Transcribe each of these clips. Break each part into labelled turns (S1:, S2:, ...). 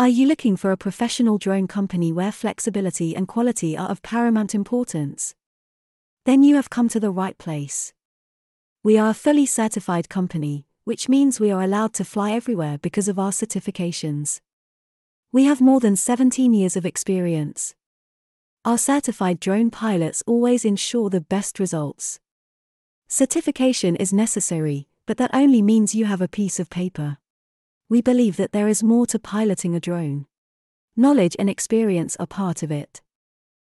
S1: Are you looking for a professional drone company where flexibility and quality are of paramount importance? Then you have come to the right place. We are a fully certified company, which means we are allowed to fly everywhere because of our certifications. We have more than 17 years of experience. Our certified drone pilots always ensure the best results. Certification is necessary, but that only means you have a piece of paper we believe that there is more to piloting a drone. Knowledge and experience are part of it.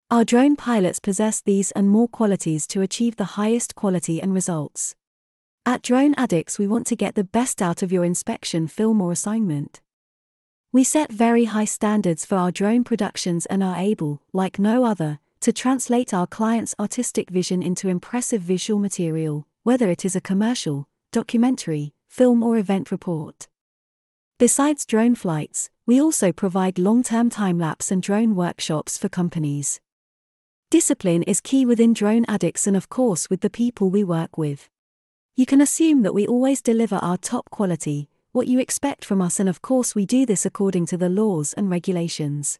S1: Our drone pilots possess these and more qualities to achieve the highest quality and results. At Drone Addicts, we want to get the best out of your inspection, film, or assignment. We set very high standards for our drone productions and are able, like no other, to translate our clients' artistic vision into impressive visual material, whether it is a commercial, documentary, film, or event report. Besides drone flights, we also provide long term time lapse and drone workshops for companies. Discipline is key within Drone Addicts and, of course, with the people we work with. You can assume that we always deliver our top quality, what you expect from us, and of course, we do this according to the laws and regulations.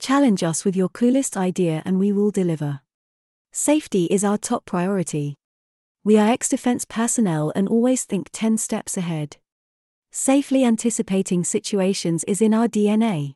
S1: Challenge us with your coolest idea and we will deliver. Safety is our top priority. We are ex defense personnel and always think 10 steps ahead. Safely anticipating situations is in our DNA.